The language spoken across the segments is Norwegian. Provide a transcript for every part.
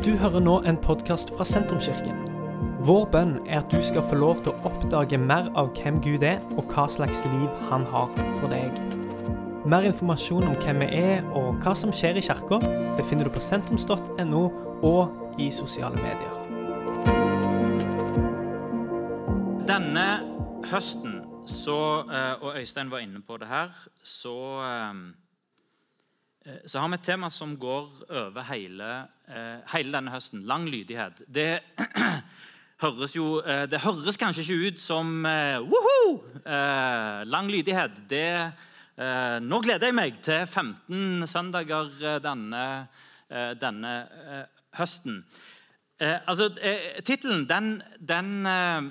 Du hører nå en podkast fra Sentrumskirken. Vår bønn er at du skal få lov til å oppdage mer av hvem Gud er, og hva slags liv han har for deg. Mer informasjon om hvem vi er og hva som skjer i kirka, befinner du på sentrums.no og i sosiale medier. Denne høsten så, eh, og Øystein var inne på det her, så, eh, så har vi et tema som går over hele, eh, hele denne høsten. Lang lydighet. Det høres jo Det høres kanskje ikke ut som woho! Lang lydighet. Det, nå gleder jeg meg til 15 søndager denne, denne høsten. Eh, altså, eh, Tittelen, den, den eh,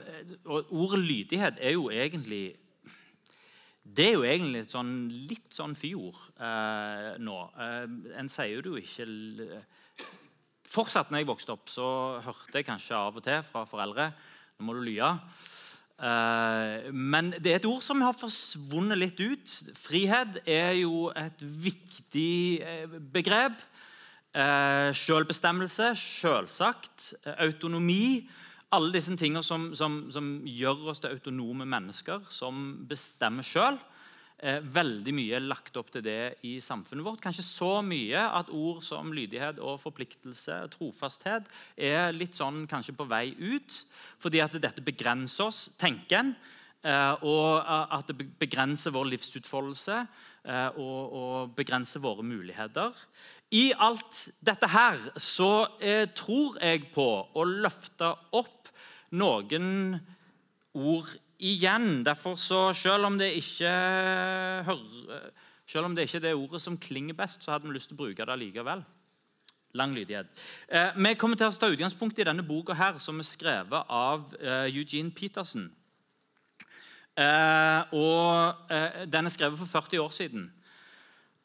Ordet lydighet er jo egentlig Det er jo egentlig et sånn, litt sånn fjord eh, nå. Eh, en sier det jo ikke Fortsatt når jeg vokste opp, så hørte jeg kanskje av og til fra foreldre Nå må du lye. Eh, men det er et ord som har forsvunnet litt ut. Frihet er jo et viktig eh, begrep. Eh, selvbestemmelse, selvsagt. Eh, autonomi. Alle disse tingene som, som, som, gjør oss til autonome mennesker som bestemmer sjøl. Eh, veldig mye er lagt opp til det i samfunnet vårt. Kanskje så mye at ord som lydighet og forpliktelse og trofasthet er litt sånn kanskje på vei ut. Fordi at dette begrenser oss, tenker en. Eh, og at det begrenser vår livsutfoldelse eh, og, og begrenser våre muligheter. I alt dette her så eh, tror jeg på å løfte opp noen ord igjen. Derfor så, selv om det ikke hører, selv om det ikke er det ordet som klinger best, så hadde vi lyst til å bruke det likevel. Lang lydighet. Eh, vi kommer til å ta utgangspunkt i denne boka her, som er skrevet av eh, Eugene Peterson. Eh, og eh, Den er skrevet for 40 år siden.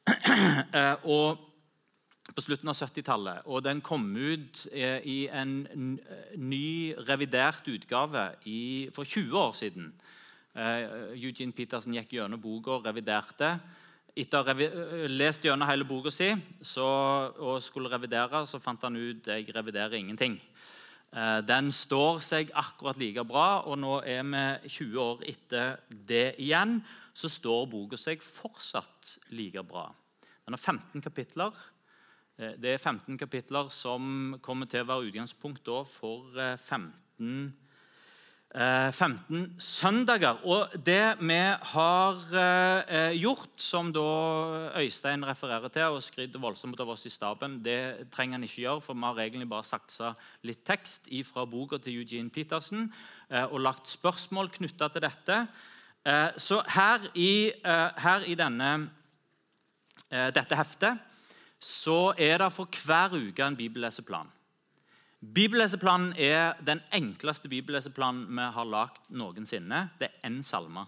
Eh, og på slutten av 70-tallet. Og den kom ut eh, i en ny, revidert utgave i, for 20 år siden. Uh, Eugene Petersen gikk gjennom boka og reviderte. Etter å ha revi lest gjennom hele boka si så, og skulle revidere, så fant han ut jeg reviderer ingenting. Den står seg akkurat like bra, og nå er vi 20 år etter det igjen. Så står boka seg fortsatt like bra. Den har 15 kapitler. Eh, det er 15 kapitler som kommer til å være utgangspunkt for 15, eh, 15 eh, søndager. Og det vi har gjort, som da Øystein refererer til og skryter voldsomt av oss i staben, det trenger han ikke gjøre, for vi har egentlig bare saksa litt tekst fra boka til Eugene Petersen og lagt spørsmål knytta til dette. Så her i, her i denne, dette heftet så er det for hver uke en bibelleseplan. Bibelleseplanen er den enkleste bibelleseplanen vi har lagd noensinne. Det er én salme.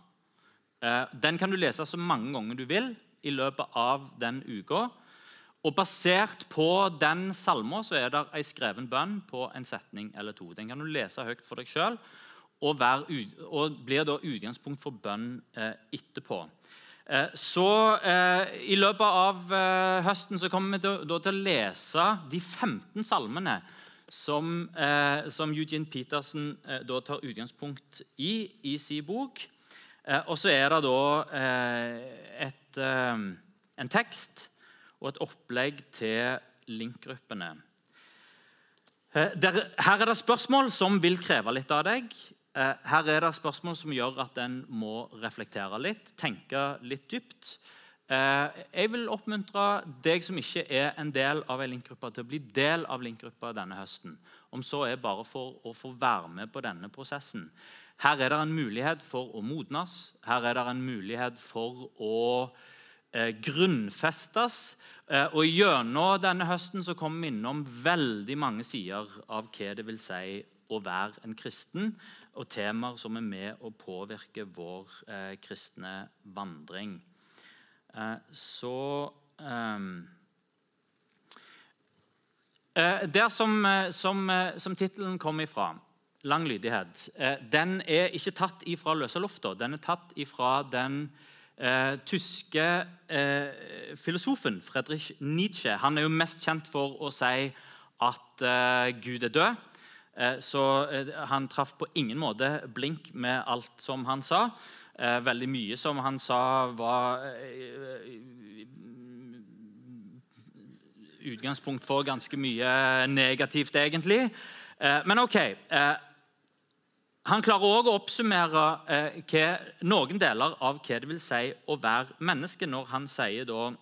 Eh, den kan du lese så mange ganger du vil i løpet av den uka. Og Basert på den salma er det ei skreven bønn på en setning eller to. Den kan du lese høyt for deg sjøl, og, og, blir da utgangspunkt for bønn eh, etterpå. Eh, så eh, I løpet av eh, høsten så kommer vi til, til, å lese de 15 salmene som, som Eugene Petersen da tar utgangspunkt i i sin bok. og så er det da et, en tekst og et opplegg til linkgruppene. her er det spørsmål som vil kreve litt av deg. Eh, her er det spørsmål som gjør at en må reflektere litt, tenke litt dypt. Eh, jeg vil oppmuntre deg som ikke er en del av en linkgruppe, til å bli del av linkgruppa denne høsten. Om så er bare for å få være med på denne prosessen. Her er det en mulighet for å modnes. Her er det en mulighet for å eh, grunnfestes. Og Gjennom denne høsten så kommer vi innom veldig mange sider av hva det vil si å være en kristen og temaer som er med å påvirke vår eh, kristne vandring. Eh, så ehm, eh, Der som, eh, som, eh, som tittelen kom ifra, 'Lang lydighet', eh, den er ikke tatt ifra løse lufta. Den er tatt ifra den tyske filosofen Friedrich Nietzsche. Han er jo mest kjent for å si at eh, Gud er død. Uh, så uh, han traff på ingen måte blink med alt som han sa. veldig mye som han sa, var utgangspunkt for ganske mye negativt, egentlig. men OK. Han klarer òg å oppsummere noen deler av hva det vil si å være menneske, når han sier da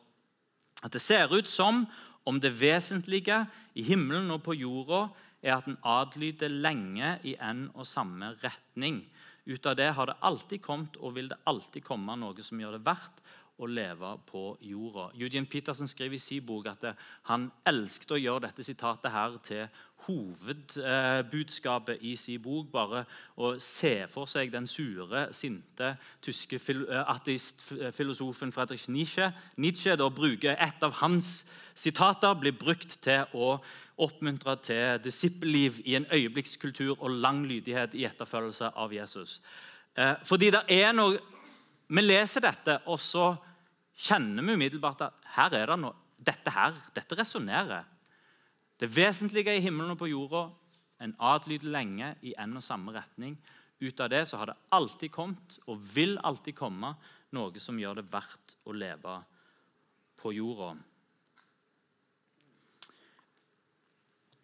at det ser ut som om det vesentlige i himmelen og på jorda er at en adlyder lenge i en og samme retning. Ut av det har det alltid kommet og vil det alltid komme noe som gjør det verdt å leve på jorda. Eugene Petersen skriver i sin bok at han elsket å gjøre dette sitatet her til hovedbudskapet i sin bok. Bare å se for seg den sure, sinte tyske eh, ateistfilosofen Friedrich Nietzsche. Nietzsche da bruker Et av hans sitater blir brukt til å oppmuntre til disippelliv i en øyeblikkskultur og lang lydighet i etterfølgelse av Jesus. Eh, fordi det er noe Vi leser dette, og så kjenner vi umiddelbart at her er det noe, dette her, dette resonnerer. Det vesentlige i himmelen og på jorda, en adlyd lenge i en og samme retning. Ut av det så har det alltid kommet, og vil alltid komme, noe som gjør det verdt å leve på jorda.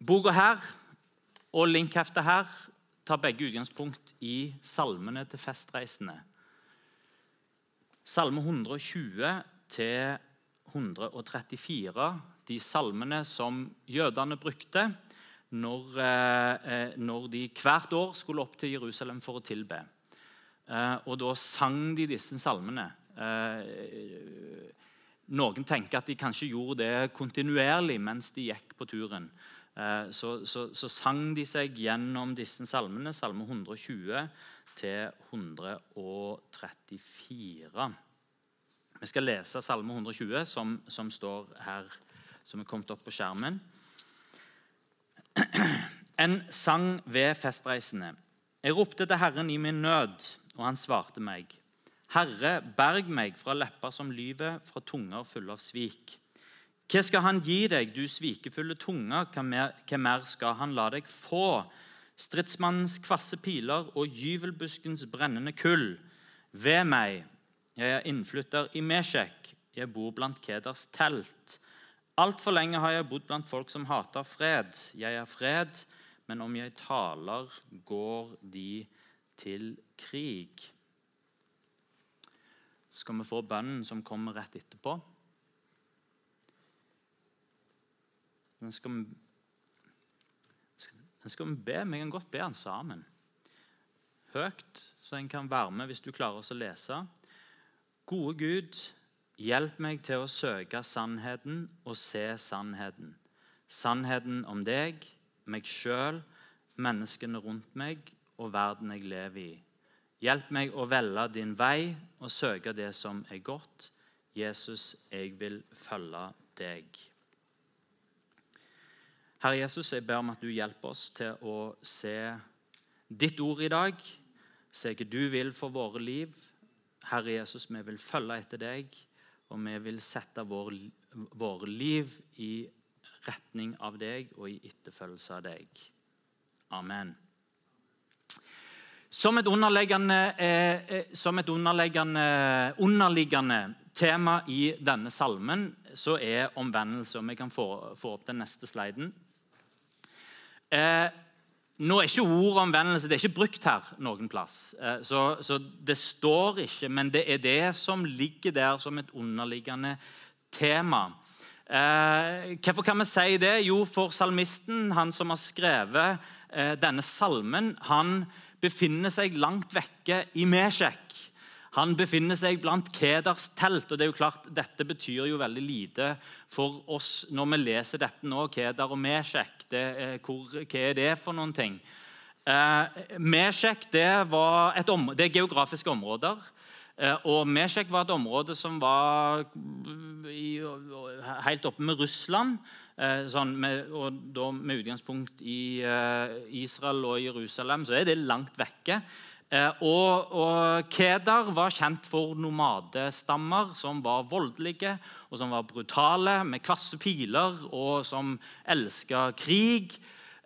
Boka her og linkheftet her tar begge utgangspunkt i salmene til festreisende. Salme 120 til 134 de salmene som jødene brukte når, eh, når, de hvert år skulle opp til Jerusalem for å tilbe. Eh, og da sang de disse salmene. Eh, noen tenker at de kanskje gjorde det kontinuerlig mens de gikk på turen. Så, så, så sang de seg gjennom disse salmene, salme 120 til 134. Vi skal lese salme 120, som, som står her som er kommet opp på skjermen. En sang ved festreisende. Jeg ropte til Herren i min nød, og han svarte meg. Herre, berg meg fra lepper som lyver, fra tunger fulle av svik. Hva skal han gi deg, du svikefulle tunge? Hva mer, skal han la deg få? Stridsmannens kvasse piler og gyvelbuskens brennende kull. Ved meg, jeg er innflytter i Mesjek, jeg bor blant Keders telt. Altfor lenge har jeg bodd blant folk som hater fred. Jeg er fred, men om jeg taler, går de til krig. Så skal vi få bønnen som kommer rett etterpå. Den skal, den skal vi be. Vi kan godt be den sammen. Høyt, så en kan være med hvis du klarer å lese. Gode Gud, Hjelp meg til å søke sannheten og se sannheten. Sannheten om deg, meg sjøl, menneskene rundt meg og verden jeg lever i. Hjelp meg å velge din vei og søke det som er godt. Jesus, jeg vil følge deg. Herre Jesus, jeg ber om at du hjelper oss til å se ditt ord i dag. Se hva du vil for våre liv. Herre Jesus, vi vil følge etter deg. Og vi vil sette våre vår liv i retning av deg og i etterfølgelse av deg. Amen. Som et underliggende, eh, eh, som et underliggende, tema i denne salmen så er omvendelse. og Vi kan få, få opp den neste sliden. Eh, nå er ikke ordet omvendelse det er ikke brukt her noen plass. Eh, så, så, det står ikke, men det er det som ligger der som et underliggende tema. Eh, hvorfor kan vi si det? Jo, for salmisten, han som har skrevet eh, denne salmen, han befinner seg langt vekke i Meshek. Han befinner seg blant Keders telt. og det er jo klart, Dette betyr jo veldig lite for oss når vi leser dette nå. Keder og Meshek, det, hvor, hva er det for noen ting? Eh, Meshek det, det er geografiske områder. Eh, og Meshek var et område som var i, helt oppe med Russland. Eh, sånn med, og da med utgangspunkt i eh, Israel og Jerusalem, så er det langt vekke. Eh, og, og Kedar var kjent for nomadestammer som var voldelige og som var brutale, med kvasse piler, og som elska krig.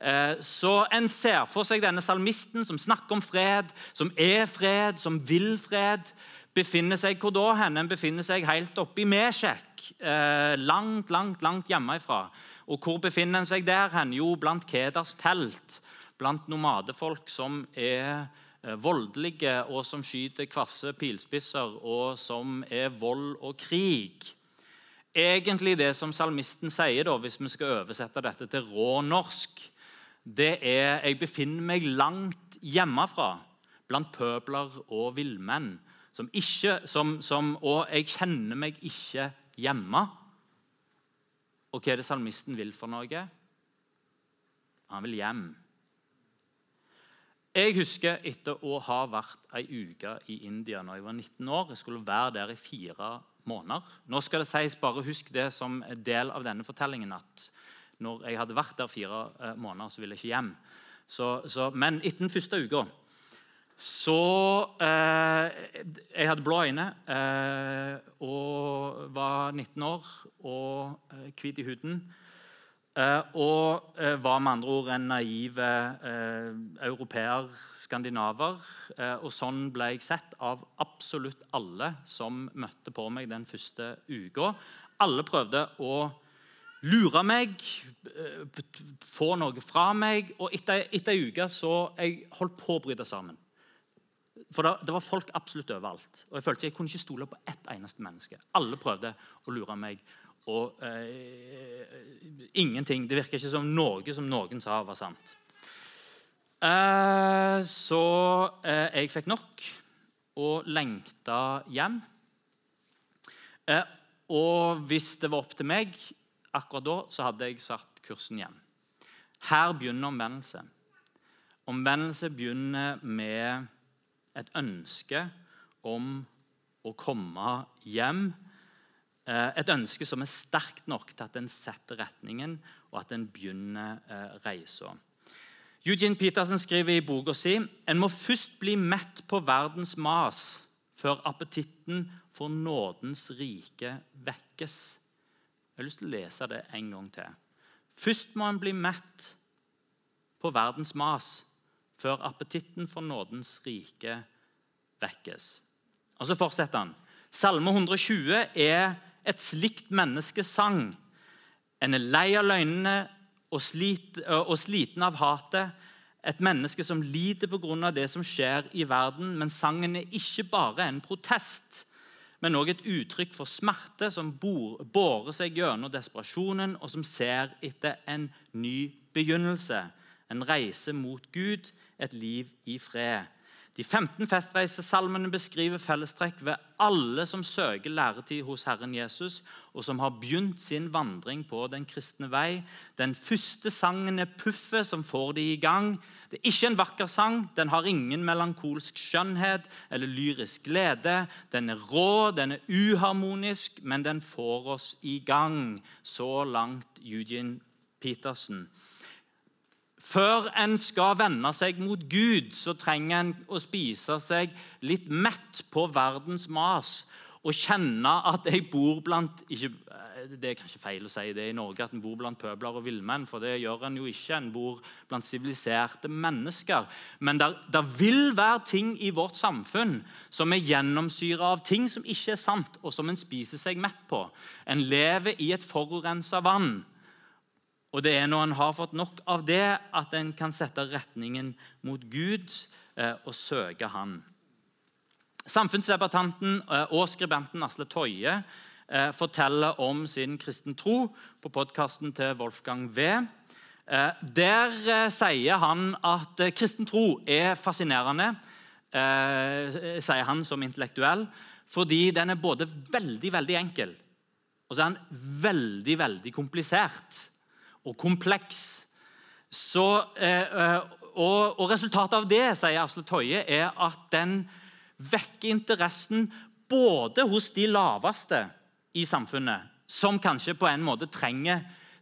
Eh, så en ser for seg denne salmisten som snakker om fred, som er fred, som vil fred. Befinner seg hvor da Henne? En befinner seg helt oppe i Mesjek, eh, langt, langt, langt hjemmefra. Og hvor befinner en seg der hen? Jo, blant Kedars telt. Blant nomadefolk som er voldelige, og som skyter kvasse pilspisser, og som er vold og krig. Egentlig det som salmisten sier, da, hvis vi skal oversette dette til rå norsk, det er jeg befinner meg langt hjemmefra, blant pøbler og villmenn. Som ikke, som, som, og jeg kjenner meg ikke hjemme. Og hva er det salmisten vil for noe? Han vil hjem. Jeg husker etter å ha vært ei uke i India når jeg var 19 år. Jeg skulle være der i fire måneder. Nå skal det sies, bare Husk det som del av denne fortellingen at når jeg hadde vært der fire eh, måneder, så ville jeg ikke hjem. Så, så, men etter den første uka så eh, Jeg hadde blå øyne eh, og var 19 år og eh, hvit i huden. Eh, og eh, var med andre ord en naiv eh, europeer, skandinaver. og sånn ble jeg sett av absolutt alle som møtte på meg den første uka. Alle prøvde å lure meg, få noe fra meg. Og etter, etter ei uke så jeg holdt på å bryte sammen. For det, det, var folk absolutt overalt. Og Jeg følte jeg kunne ikke stole på ett eneste menneske. Alle prøvde å lure meg og eh, ingenting. Det virker ikke som noe som noen sa, var sant. Eh, så eh, jeg fikk nok og lengta hjem. Eh, og hvis det var opp til meg akkurat da, så hadde jeg satt kursen hjem. Her begynner omvendelse. Omvendelse begynner med et ønske om å komme hjem et ønske som er sterkt nok til at en setter retningen, og at en begynner eh, reisa. Eugene Petersen skriver i boka si en må først bli mett på verdens mas før appetitten for nådens rike vekkes. Jeg har lyst til å lese det en gang til. Først må en bli mett på verdens mas før appetitten for nådens rike vekkes. Og Så fortsetter han. Salme 120 er et slikt menneske sang. En er lei av løgnene og, slit, og sliten av hatet. Et menneske som lider pga. det som skjer i verden. Men sangen er ikke bare en protest, men òg et uttrykk for smerte som bårer seg gjennom desperasjonen, og som ser etter en ny begynnelse. En reise mot Gud, et liv i fred. De 15 festreisesalmene beskriver fellestrekk ved alle som søker læretid hos Herren Jesus, og som har begynt sin vandring på den kristne vei. Den første sangen er puffet som får de i gang. Det er ikke en vakker sang. Den har ingen melankolsk skjønnhet eller lyrisk glede. Den er rå, den er uharmonisk, men den får oss i gang. Så langt Eugene Petersen. Før en skal vende seg mot Gud, så trenger en å spise seg litt mett på verdens mas og kjenne at jeg bor blant ikke, eh, Det er kanskje feil å si det i Norge, at en bor blant pøbler og villmenn. For det gjør en jo ikke. En bor blant siviliserte mennesker. Men det vil være ting i vårt samfunn som er gjennomsyra av ting som ikke er sant, og som en spiser seg mett på. En lever i et forurensa vann. Og det er når en har fått nok av det, at en kan sette retningen mot Gud eh, og søke Han. Samfunnsdebattanten eh, og skribenten Asle Toje eh, forteller om sin kristen tro på podkasten til Wolfgang V. Der sier han at kristen tro er fascinerende, sier han som intellektuell, fordi den er både veldig, veldig enkel og så er den veldig, veldig komplisert og kompleks. Så, eh, eh, og, og, Resultatet av det sier Asle Toje, er at den vekker interessen både hos de laveste i samfunnet, som kanskje på en måte trenger,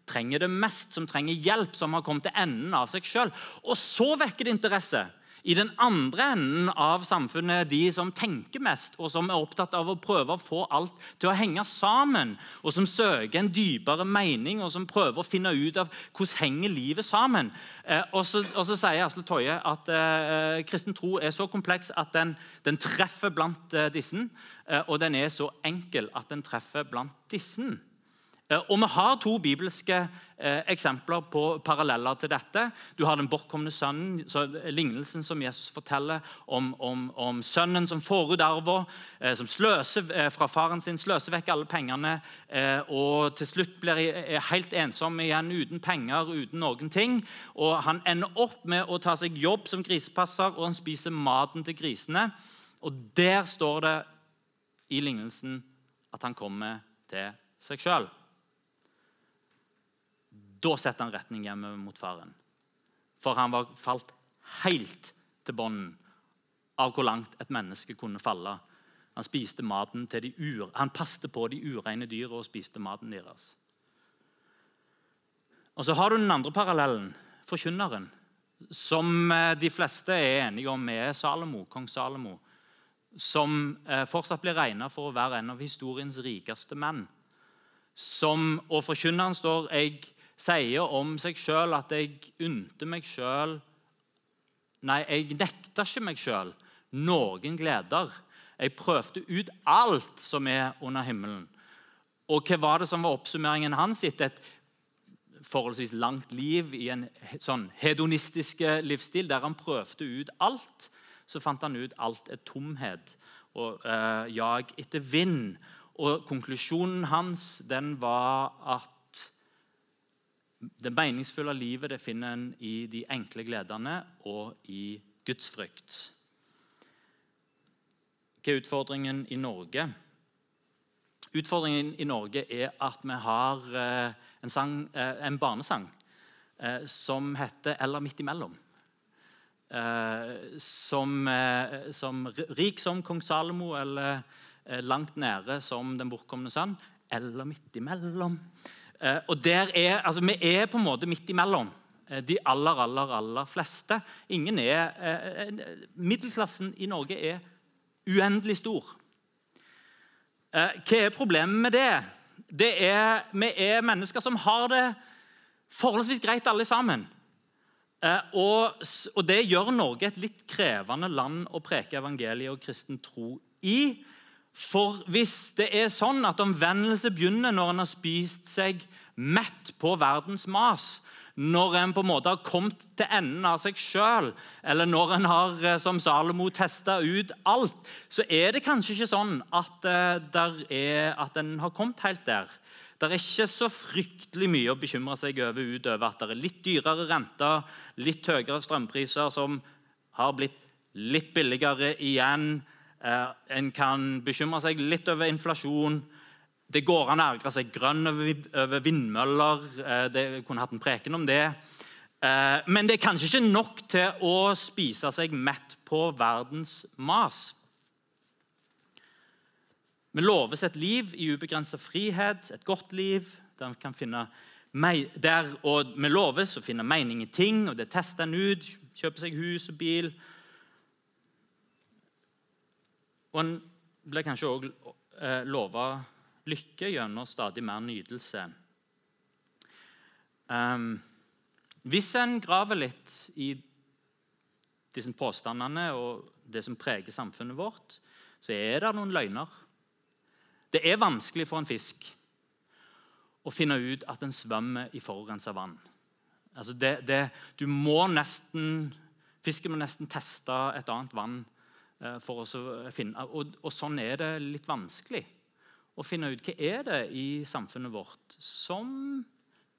trenger det mest, som trenger hjelp, som har kommet til enden av seg sjøl. Og så vekker det interesse I den andre enden av samfunnet de som tenker mest, og som er opptatt av å prøve å få alt til å henge sammen, og som søker en dypere mening, og som prøver å finne ut av hvordan henger livet sammen. Eh, og, så, sier Asle Toje at eh, kristen tro er så kompleks at den, den treffer blant eh, disse, eh, og den er så enkel at den treffer blant disse. Eh, og Vi har to bibelske eh, eksempler på paralleller til dette. Du har den bortkomne sønnen, så lignelsen som Jesus forteller om, om, om sønnen som får ut arva, eh, som sløser eh, fra faren sin, sløser vekk alle pengene eh, og til slutt blir helt ensom igjen, uten penger, uten noen ting. Og Han ender opp med å ta seg jobb som grisepasser, og han spiser maten til grisene. Og Der står det i lignelsen at han kommer til seg sjøl. Da setter han retning hjemme mot faren. For han var falt helt til bunnen av hvor langt et menneske kunne falle. Han spiste maten til de ur, han passte på de ureine dyra og spiste maten deres. Og Så har du den andre parallellen, forkynneren, som eh, de fleste er enige om er Salomo, kong Salomo, som eh, fortsatt blir regna for å være en av historiens rikeste menn. Som, og Forkynneren står jeg sier om seg sjøl at jeg unte meg sjøl Nei, jeg nekta ikke meg sjøl noen gleder. Jeg prøvde ut alt som er under himmelen. Og hva var det som var oppsummeringen hans etter et forholdsvis langt liv i en sånn hedonistisk livsstil, der han prøvde ut alt? Så fant han ut alt er tomhet og eh, jag etter vind. Og konklusjonen hans den var at det meningsfulle livet det finner en i de enkle gledene og i gudsfrykt. Hva er utfordringen i Norge? Utfordringen i Norge er at vi har eh, en, sang, eh, en barnesang eh, som heter 'Eller midt imellom'. Som, som rik som kong Salomo eller langt nede som den bortkomne sønn. Eller midt imellom. Eh, og der er, altså, Vi er på en måte midt imellom eh, de aller, aller, aller fleste. Ingen er, eh, middelklassen i Norge er uendelig stor. Hva er problemet med det? det er, vi er mennesker som har det forholdsvis greit, alle sammen. Og, og, Det gjør Norge et litt krevende land å preke evangeliet og kristen tro i. For hvis det er sånn at omvendelse begynner når en har spist seg mett på verdens mas, når en på en måte har kommet til enden av seg sjøl, eller når en har eh, som Salomo testa ut alt, så er det kanskje ikke sånn at, eh, er, at en har kommet helt der. Det er ikke så fryktelig mye å bekymre seg over utover at det er litt dyrere renter, litt høyere strømpriser som har blitt litt billigere igjen en kan bekymre seg litt over inflasjon. Det går an å ergre seg grønn over vindmøller. Eh, det kunne hatt en preken om det. Eh, men det er kanskje ikke nok til å spise seg mett på verdens mas. Vi loves et liv i ubegrenset frihet, et godt liv, der vi finne der, vi loves å finne mening i ting, og det tester en ut. Kjøpe seg hus og bil og en ble kanskje òg eh, lova lykke gjennom stadig mer nytelse. Um, hvis en graver litt i disse påstandene og det som preger samfunnet vårt, så er det noen løgner. Det er vanskelig for en fisk å finne ut at den svømmer i forurensa vann. Altså det, det, du må nesten, Fisken må nesten teste et annet vann Eh, oss å finne, og, og, sånn er det litt vanskelig å finne ut hva er det i samfunnet vårt som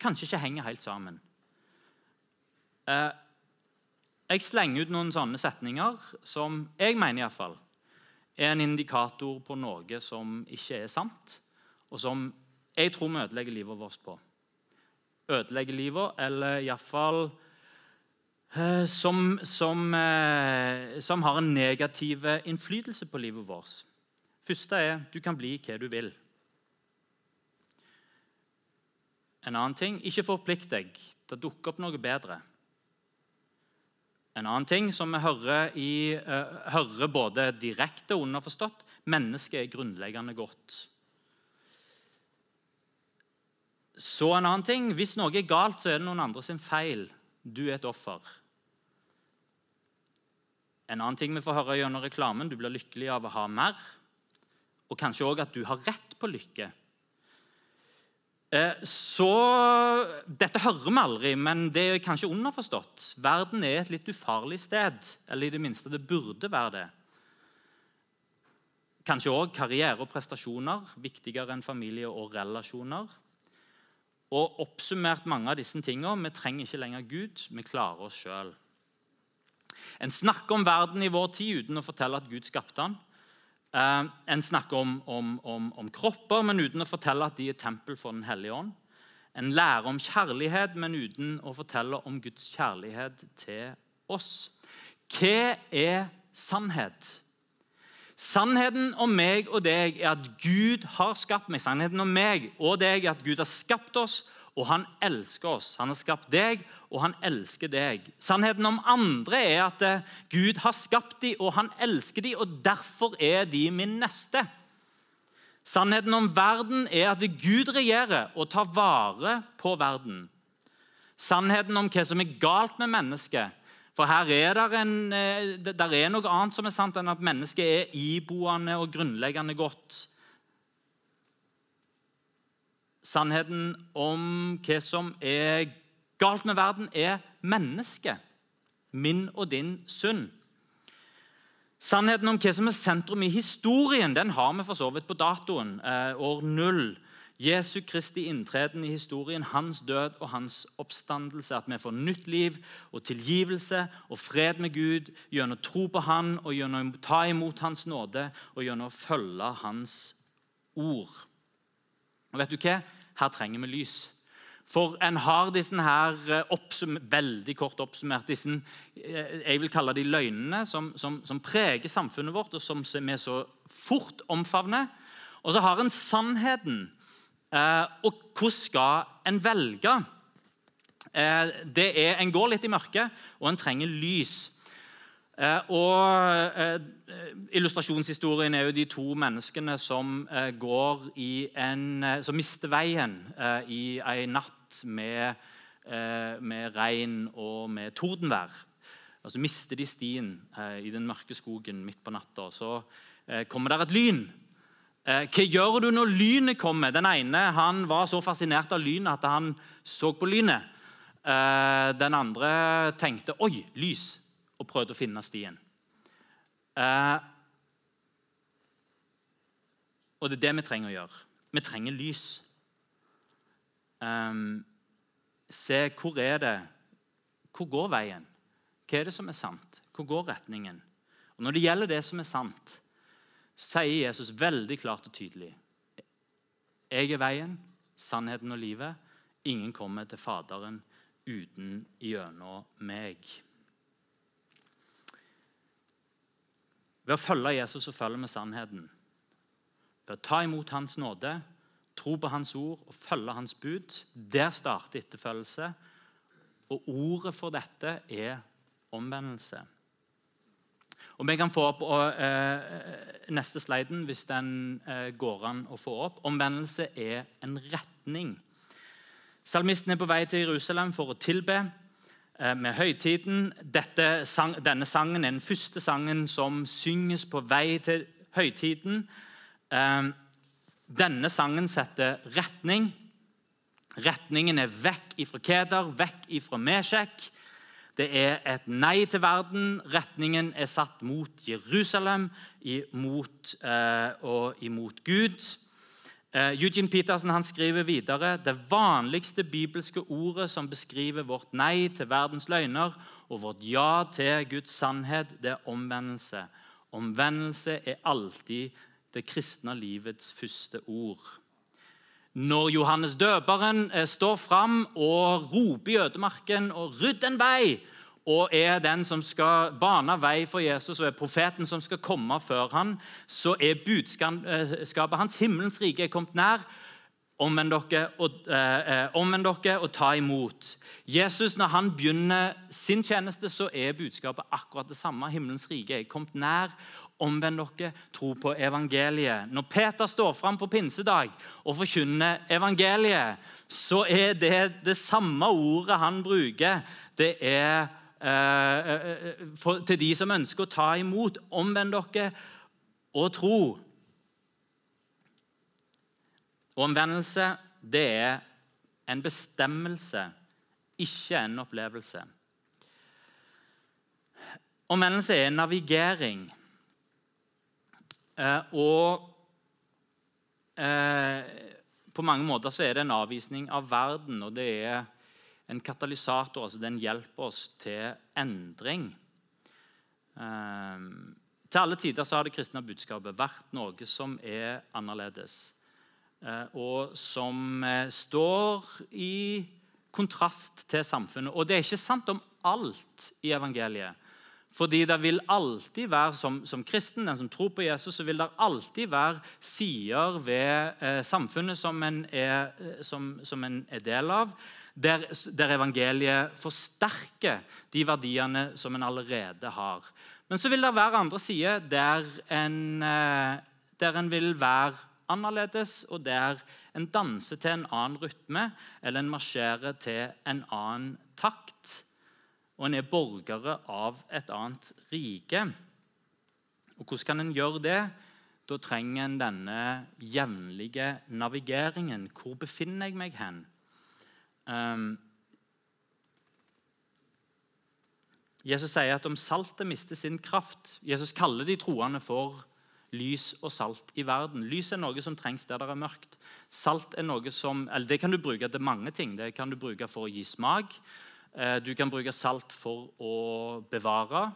kanskje ikke henger helt sammen. Eh, jeg slenger ut noen sånne setninger som jeg mener i hvert fall, er en indikator på noe som ikke er sant, og som jeg tror vi ødelegger livet vårt på. Ødelegger livet, eller iallfall som, som, eh, som, har en negativ innflytelse på livet vårt. første er du kan bli hva du vil. En annen ting ikke forplikt deg Det dukker opp noe bedre. En annen ting som vi hører, i, uh, hører både direkte og underforstått mennesket er grunnleggende godt. Så en annen ting hvis noe er galt, så er det noen andre sin feil. Du er et offer. En annen ting vi får høre gjennom reklamen, du blir lykkelig av å ha mer. Og kanskje òg at du har rett på lykke. Eh, så Dette hører vi aldri, men det er kanskje underforstått. Verden er et litt ufarlig sted. Eller i det minste det burde være det. Kanskje òg karriere og prestasjoner viktigere enn familie og relasjoner. Og oppsummert mange av disse tingene, Vi trenger ikke lenger Gud, vi klarer oss sjøl. En snakker om verden i vår tid uten å fortelle at Gud skapte den. Uh, en snakker om, om, om, om, kropper, men uten å fortelle at de er tempel for Den hellige ånd. En lærer om kjærlighet, men uten å fortelle om Guds kjærlighet til oss. Hva er sannhet? Sannheten om meg og deg er at Gud har skapt meg. Sannheten om meg og deg er at Gud har skapt oss og han elsker oss. Han har skapt deg, og han elsker deg. Sannheten om andre er at eh, Gud har skapt dem, og han elsker dem, og derfor er de min neste. Sannheten om verden er at Gud regjerer og tar vare på verden. Sannheten om hva som er galt med mennesket. For her er det en, det er noe annet som er sant enn at mennesket er iboende og grunnleggende godt. Sannheten om hva som er galt med verden, er mennesket. Min og din synd. Sannheten om hva som er sentrum i historien, den har vi for så vidt på datoen. Eh, år null. Jesu Kristi inntreden i historien, hans død og hans oppstandelse. At vi får nytt liv og tilgivelse og fred med Gud gjennom tro på Han og gjennom å ta imot Hans nåde og gjennom å følge Hans ord. Og vet du hva? Her trenger vi lys. For en har disse her eh, veldig kort oppsummert disse, eh, jeg vil kalle de løgnene som, som, som preger samfunnet vårt, og som vi så fort omfavner. Og så har en sannheten. Eh, og hvordan skal en velge? Det er, En går litt i mørket, og en trenger lys. Eh, og eh, Illustrasjonshistorien er jo de to menneskene som eh, en, som mister veien i en natt med, med regn og med tordenvær. Så mister de stien i den mørke skogen midt på natta. Så kommer der et lyn. Hva gjør du når lynet kommer? Den ene han var så fascinert av lynet at han så på lynet. Den andre tenkte 'oi, lys' og prøvde å finne stien. Eh, og det er det vi trenger å gjøre. Vi trenger lys. Eh, se hvor er det Hvor går veien? Hva er det som er sant? Hvor går retningen? Og Når det gjelder det som er sant, sier Jesus veldig klart og tydelig Jeg er veien, sannheten og livet. Ingen kommer til Faderen uten gjennom meg. Ved å følge Jesus og følge med sannheten. Ved å ta imot Hans nåde, tro på Hans ord og følge Hans bud. Der starter etterfølgelse. Og ordet for dette er omvendelse. Og Vi kan få opp og, eh, neste sliden hvis den eh, går an å få opp. Omvendelse er en retning. Salmisten er på vei til Jerusalem for å tilbe. Eh, med høytiden. Sang, denne sangen er den første sangen som synges på vei til høytiden. Eh, denne sangen setter retning. Retningen er vekk ifra Keder, vekk ifra Meshek. Det er et nei til verden. Retningen er satt mot Jerusalem imot, eh, og imot Gud. Uh, Eugene Petersen han skriver videre det vanligste bibelske ordet som beskriver vårt nei til verdens løgner og vårt ja til Guds sannhet, det er omvendelse. Omvendelse er alltid det kristne livets første ord. Når Johannes døperen uh, står fram og roper i ødemarken og 'rydd en vei', og er den som skal bane vei for Jesus og er profeten som skal komme før han, så er budskapet hans himmelens rike er kommet nær. Omvend dere, og, eh, eh, omvend dere og ta imot. Jesus, Når han begynner sin tjeneste, så er budskapet akkurat det samme. Himmelens rike er kommet nær. Omvend dere, tro på evangeliet. Når Peter står fram på pinsedag og forkynner evangeliet, så er det det samme ordet han bruker. Det er eh, eh, eh til de som ønsker å ta imot. Omvend dere og tro. Omvendelse, det er en bestemmelse, ikke en opplevelse. Omvendelse er navigering. Og på mange måter så er det en avvisning av verden, og det er en katalysator. altså Den hjelper oss til endring. Eh, til alle tider så har det kristne budskapet vært noe som er annerledes. Eh, og som eh, står i kontrast til samfunnet. Og det er ikke sant om alt i evangeliet. Fordi det vil alltid være, som, som kristen, den som tror på Jesus, så vil det alltid være sider ved eh, samfunnet som en, er, eh, som, som en, er, del av, der, der, evangeliet forsterker de verdiene som en allerede har. Men så vil det være andre sider der eh, der en vil være annerledes, og der en danser til en annen rytme eller en marsjerer til en annen takt. Og en er borgere av et annet rike. Og Hvordan kan en gjøre det? Da trenger en denne jevnlige navigeringen. Hvor befinner jeg meg hen? Um, Jesus sier at om saltet mister sin kraft Jesus kaller de troende for lys og salt i verden. Lys er noe som trengs der det er mørkt. Salt er noe som, eller Det kan du bruke til mange ting. Det kan du bruke for å gi smak. Eh, du kan bruke salt for å bevare.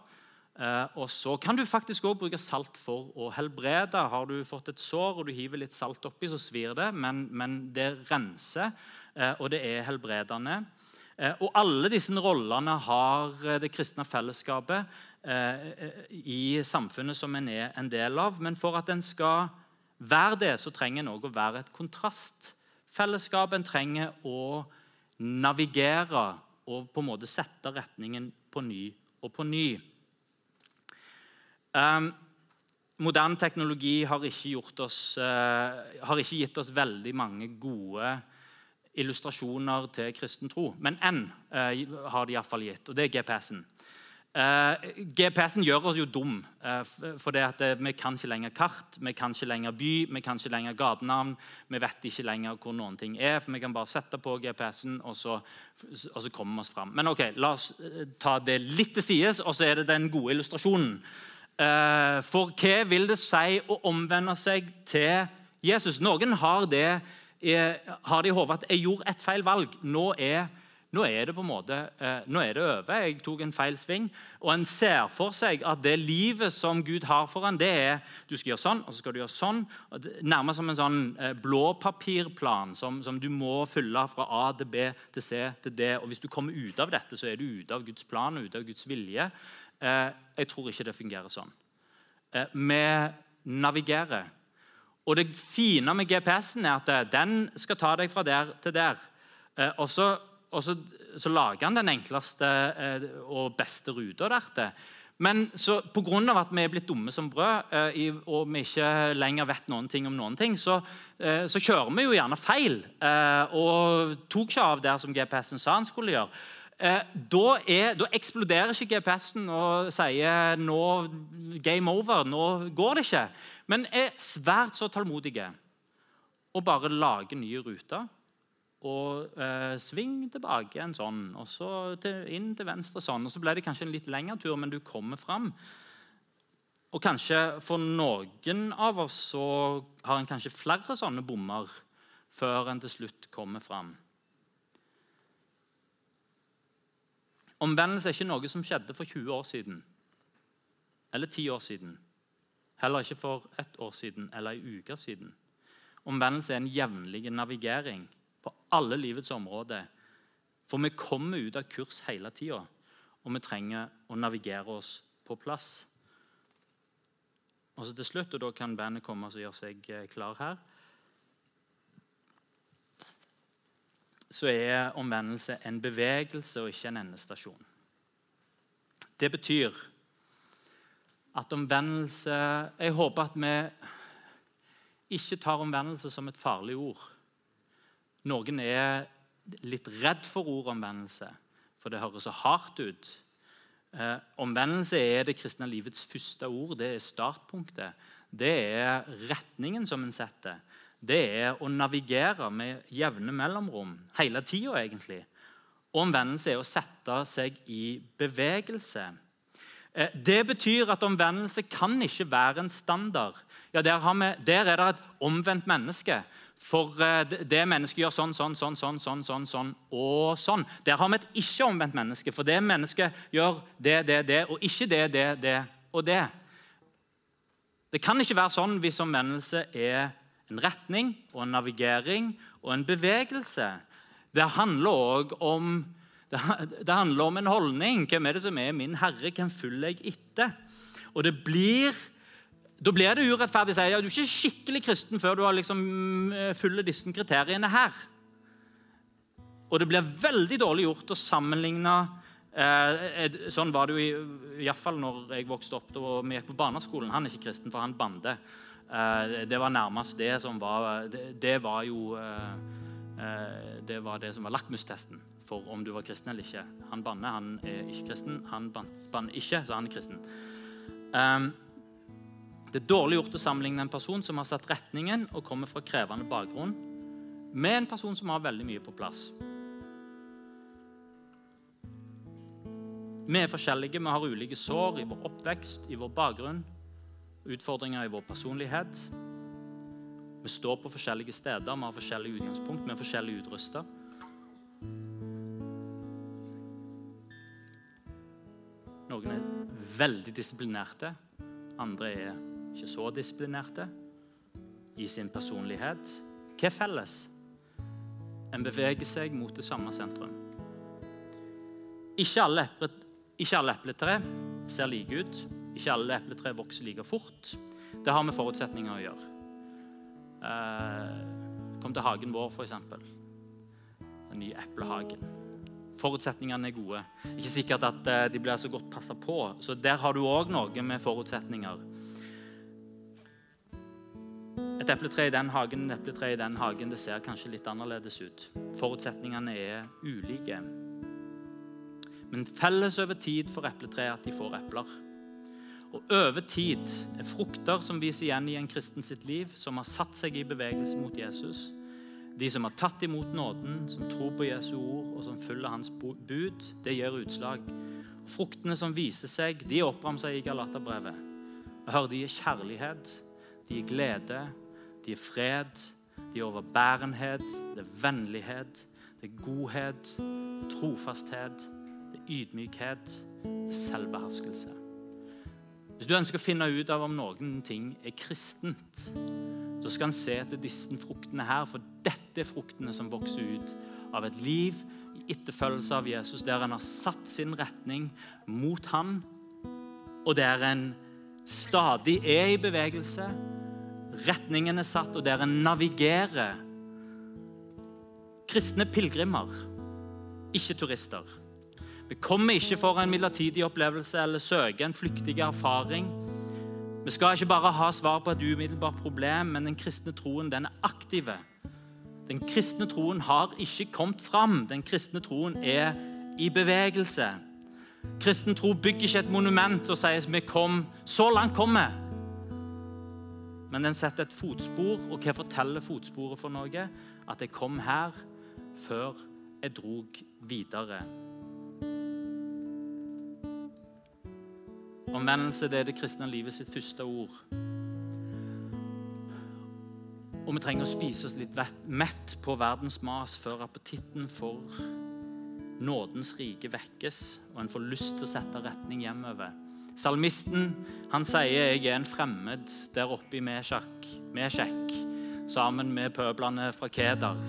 Eh, og så kan du faktisk også bruke salt for å helbrede. Har du fått et sår og du hiver litt salt oppi, så svir det, men, men det renser, og det er helbredende. Og Alle disse rollene har det kristne fellesskapet Eh, i samfunnet som en er en del av. Men for at en skal være det, så trenger en òg å være et kontrastfellesskap. En trenger å navigere og på en måte sette retningen på ny og på ny. Um, moderne teknologi har ikke, oss, uh, har ikke, gitt oss veldig mange gode illustrasjoner til kristen tro. Men én eh, har de iallfall gitt, og det er GPS-en. Eh, GPS-en gjør oss jo dum, eh, for det at, uh, vi kan ikke lenger kart, vi kan ikke lenger by, vi kan ikke lenger gatenavn. Vi vet ikke lenger hvor noen ting er, for vi kan bare sette på GPS-en, og, og, så kommer vi oss fram. Men ok, la oss ta det litt til sides, og så er det den gode illustrasjonen. for hva vil det si å omvende seg til Jesus? Noen har det, har det i hodet at jeg gjorde et feil valg. Nå er nå er det på en måte, eh, nå er det over. Jeg tok en feil sving. Og en ser for seg at det livet som Gud har for en, det er du skal gjøre sånn, og så skal du gjøre sånn. Nærmest som en sånn eh, blåpapirplan som, som du må fylle fra A til B til C til D. Og Hvis du kommer ut av dette, så er du ute av Guds plan og ute av Guds vilje. Eh, jeg tror ikke det fungerer sånn. Vi navigerer. Og det fine med GPS-en er at den skal ta deg fra der til der. Og så og så, så lager han den enkleste eh, og beste ruta dertil. Men så pga. at vi er blitt dumme som brød, eh, og vi ikke lenger vet noen ting om noen ting, så, eh, så kjører vi jo gjerne feil. Eh, og tok ikke av der som GPS-en sa han skulle gjøre. Eh, da, er, da, eksploderer ikke GPS-en og sier nå, 'game over', nå går det ikke. Men er svært så tålmodige og bare lager nye ruter og eh, sving tilbake en sånn, og så til, inn til venstre sånn. og Så ble det kanskje en litt lengre tur, men du kommer fram. Og kanskje for noen av oss så har en kanskje flere sånne bommer før en til slutt kommer fram. Omvendelse er ikke noe som skjedde for 20 år siden eller 10 år siden. Heller ikke for ett år siden eller ei uke siden. Omvendelse er en jevnlig navigering på alle livets områder. For vi kommer ut av kurs hele tida, og vi trenger å navigere oss på plass. Og så til slutt, og Da kan bandet komme og gjøre seg eh, klar her. så er omvendelse en bevegelse og ikke en endestasjon. Det betyr at omvendelse Jeg håper at vi ikke tar omvendelse som et farlig ord. Noen er litt redd for ordet omvendelse, for det høres så hardt ut. Eh, omvendelse er det kristne livets første ord. Det er startpunktet. Det er retningen som en setter. Det er å navigere med jevne mellomrom hele tida, egentlig. Og omvendelse er å sette seg i bevegelse. Eh, det betyr at omvendelse kan ikke være en standard. Ja, der, vi, der er det et omvendt menneske. For eh, det mennesket gjør sånn, sånn, sånn, sånn, sånn, sånn, sånn og sånn. Der har vi et ikke-omvendt menneske, for det mennesket gjør det, det, det, og ikke det, det, det og det. Det kan ikke være sånn hvis omvendelse er en retning og en navigering og en bevegelse. Det handler òg om, det, handler om en holdning. Hvem er det som er min herre? Hvem følger jeg etter? Og det blir da blir det urettferdig å si at du er ikke skikkelig kristen før du har liksom eh, fyller disse kriteriene her. Og det blir veldig dårlig gjort å sammenligne eh, Sånn var det jo iallfall når jeg vokste opp og vi gikk på barneskolen. Han er ikke kristen, for han bander. Eh, det var nærmest det som var Det, var jo eh Det var det som var lakmustesten for om du var kristen eller ikke. Han banner, han er ikke kristen. Han banner ikke, så han er kristen. Um, det er dårlig gjort å sammenligne en person som har satt retningen og kommer fra krevende bakgrunn, med en person som har veldig mye på plass. Vi er forskjellige, vi har ulike sår i vår oppvekst, i vår bakgrunn, utfordringer i vår personlighet. Vi står på forskjellige steder, vi har forskjellige utgangspunkt, vi er forskjellig utrusta. Noen er veldig disiplinerte, andre er ikke så disiplinerte i sin personlighet. Hva er felles? En beveger seg mot det samme sentrum. Ikke alle, epletre ser like ut. Ikke alle epletre vokser like fort. Det har med forutsetninger å gjøre. Eh, kom til hagen vår, f.eks. Den nye eplehagen. Forutsetningene er gode. Ikke sikkert at eh, de blir så godt passa på. Så der har du òg noe med forutsetninger. Et epletre i den hagen, et epletre i den hagen, det ser kanskje litt annerledes ut. Forutsetningene er ulike. Men felles over tid for epletreet at de får epler. Og over tid er frukter som viser igjen i en kristen sitt liv, som har satt seg i bevegelse mot Jesus. De som har tatt imot nåden, som tror på Jesu ord og som følger hans bud, det gjør utslag. Fruktene som viser seg, de er oppramsa i Galaterbrevet. Hør, de er kjærlighet, de er glede, de er fred, de er overbærenhet, det er vennlighet, det er godhet, trofasthet, det er ydmykhet, det er selvbeherskelse. Hvis du ønsker å finne ut av om noen ting er kristent, så skal en se etter disse fruktene her, for dette er fruktene som vokser ut av et liv i etterfølgelse av Jesus, der en har satt sin retning mot han, og der en stadig er i bevegelse Retningen er satt, og der en navigerer. Kristne pilegrimer, ikke turister. Vi kommer ikke for en midlertidig opplevelse eller søker en flyktig erfaring. Vi skal ikke bare ha svar på et umiddelbart problem, men den kristne troen den er aktive. Den kristne troen har ikke kommet fram. Den kristne troen er i bevegelse. Kristen tro bygger ikke et monument og sier vi kom, så langt kom vi men den setter et fotspor. Og hva forteller fotsporet for noe? At jeg kom her før jeg drog videre. Omvendelse det er det kristne livet sitt første ord. Og vi trenger å spise oss litt mett på verdens mas før appetitten for nådens rike vekkes, og en får lyst til å sette retning hjemover. Salmisten han sier jeg er en fremmed der oppe i Meshek, sammen med pøblene fra Kedar.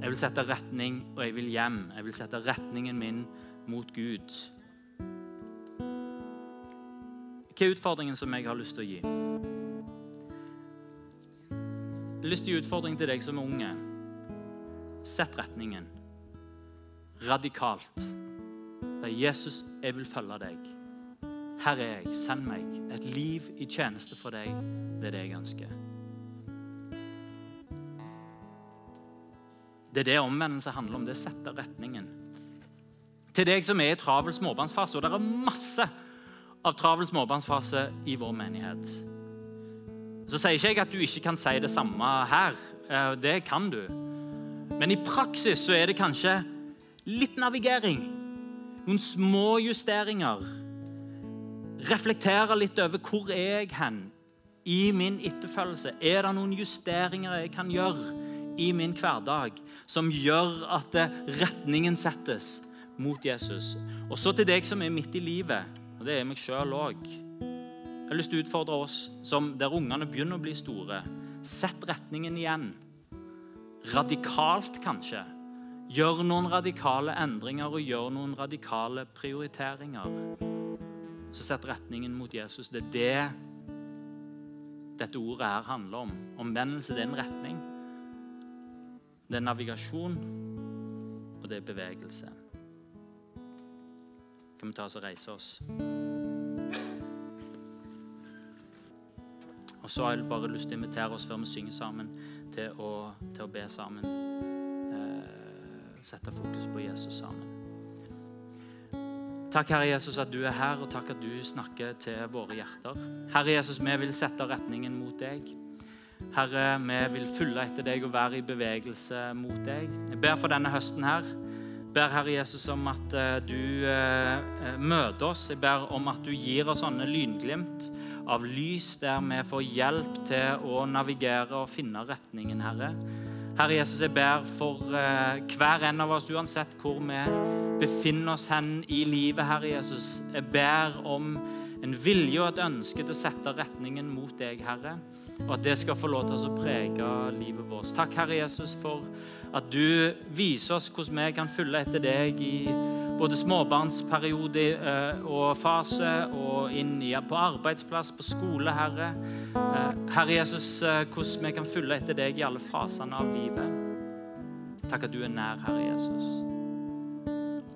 Jeg vil sette retning, og jeg vil hjem. Jeg vil sette retningen min mot Gud. Hva er utfordringen som jeg har lyst til å gi? Jeg har lyst til å gi utfordring til deg som er unge. Sett retningen. Radikalt. Det er Jesus, jeg vil følge deg. Her er jeg, send meg. Et liv i tjeneste for deg. Det er det jeg ønsker. Det er det omvendelse handler om. Det er å sette retningen. Til deg som er i travel småbarnsfase, og det er masse av travel småbarnsfase i vår menighet. Så sier ikke jeg at du ikke kan si det samme her. Eh, det kan du. Men i praksis så er det kanskje litt navigering. Noen små justeringer. Reflektere litt over hvor er jeg hen i min etterfølgelse. Er det noen justeringer jeg kan gjøre i min hverdag som gjør at retningen settes mot Jesus? Og så til deg som er midt i livet, og det er meg sjøl òg. Jeg har lyst til å utfordre oss som der ungene begynner å bli store. Sett retningen igjen. Radikalt, kanskje. Gjør noen radikale endringer og gjør noen radikale prioriteringer. Så sett retningen mot Jesus. Det er det dette ordet her handler om. Omvendelse det er en retning. Det er navigasjon, og det er bevegelse. Kan vi ta oss og reise oss? Og så har jeg bare lyst til å invitere oss før vi synger sammen, til å, til å be sammen. Eh, sette fokus på Jesus sammen. Takk, Herre Jesus, at du er her, og takk at du snakker til våre hjerter. Herre Jesus, vi vil sette retningen mot deg. Herre, vi vil følge etter deg og være i bevegelse mot deg. Jeg ber for denne høsten her. Ber Herre Jesus om at uh, du uh, møter oss. Jeg ber om at du gir oss sånne lynglimt av lys der vi får hjelp til å navigere og finne retningen, Herre. Herre Jesus, jeg ber for hver en av oss, uansett hvor vi befinner oss hen i livet, Herre Jesus. Jeg ber om en vilje og et ønske til å sette retningen mot deg, Herre. Og at det skal få lov til å prege livet vårt. Takk, Herre Jesus, for at du viser oss hvordan vi kan følge etter deg i både småbarnsperiode eh, og fase og inn på arbeidsplass, på skole, Herre. Eh, Herre Jesus, eh, hvordan vi kan følge etter deg i alle fasene av livet. Takk at du er nær, Herre Jesus.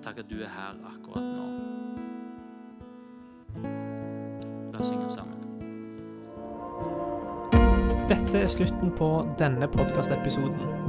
Takk at du er her akkurat nå. La oss synge sammen. Dette er slutten på denne podkastepisoden.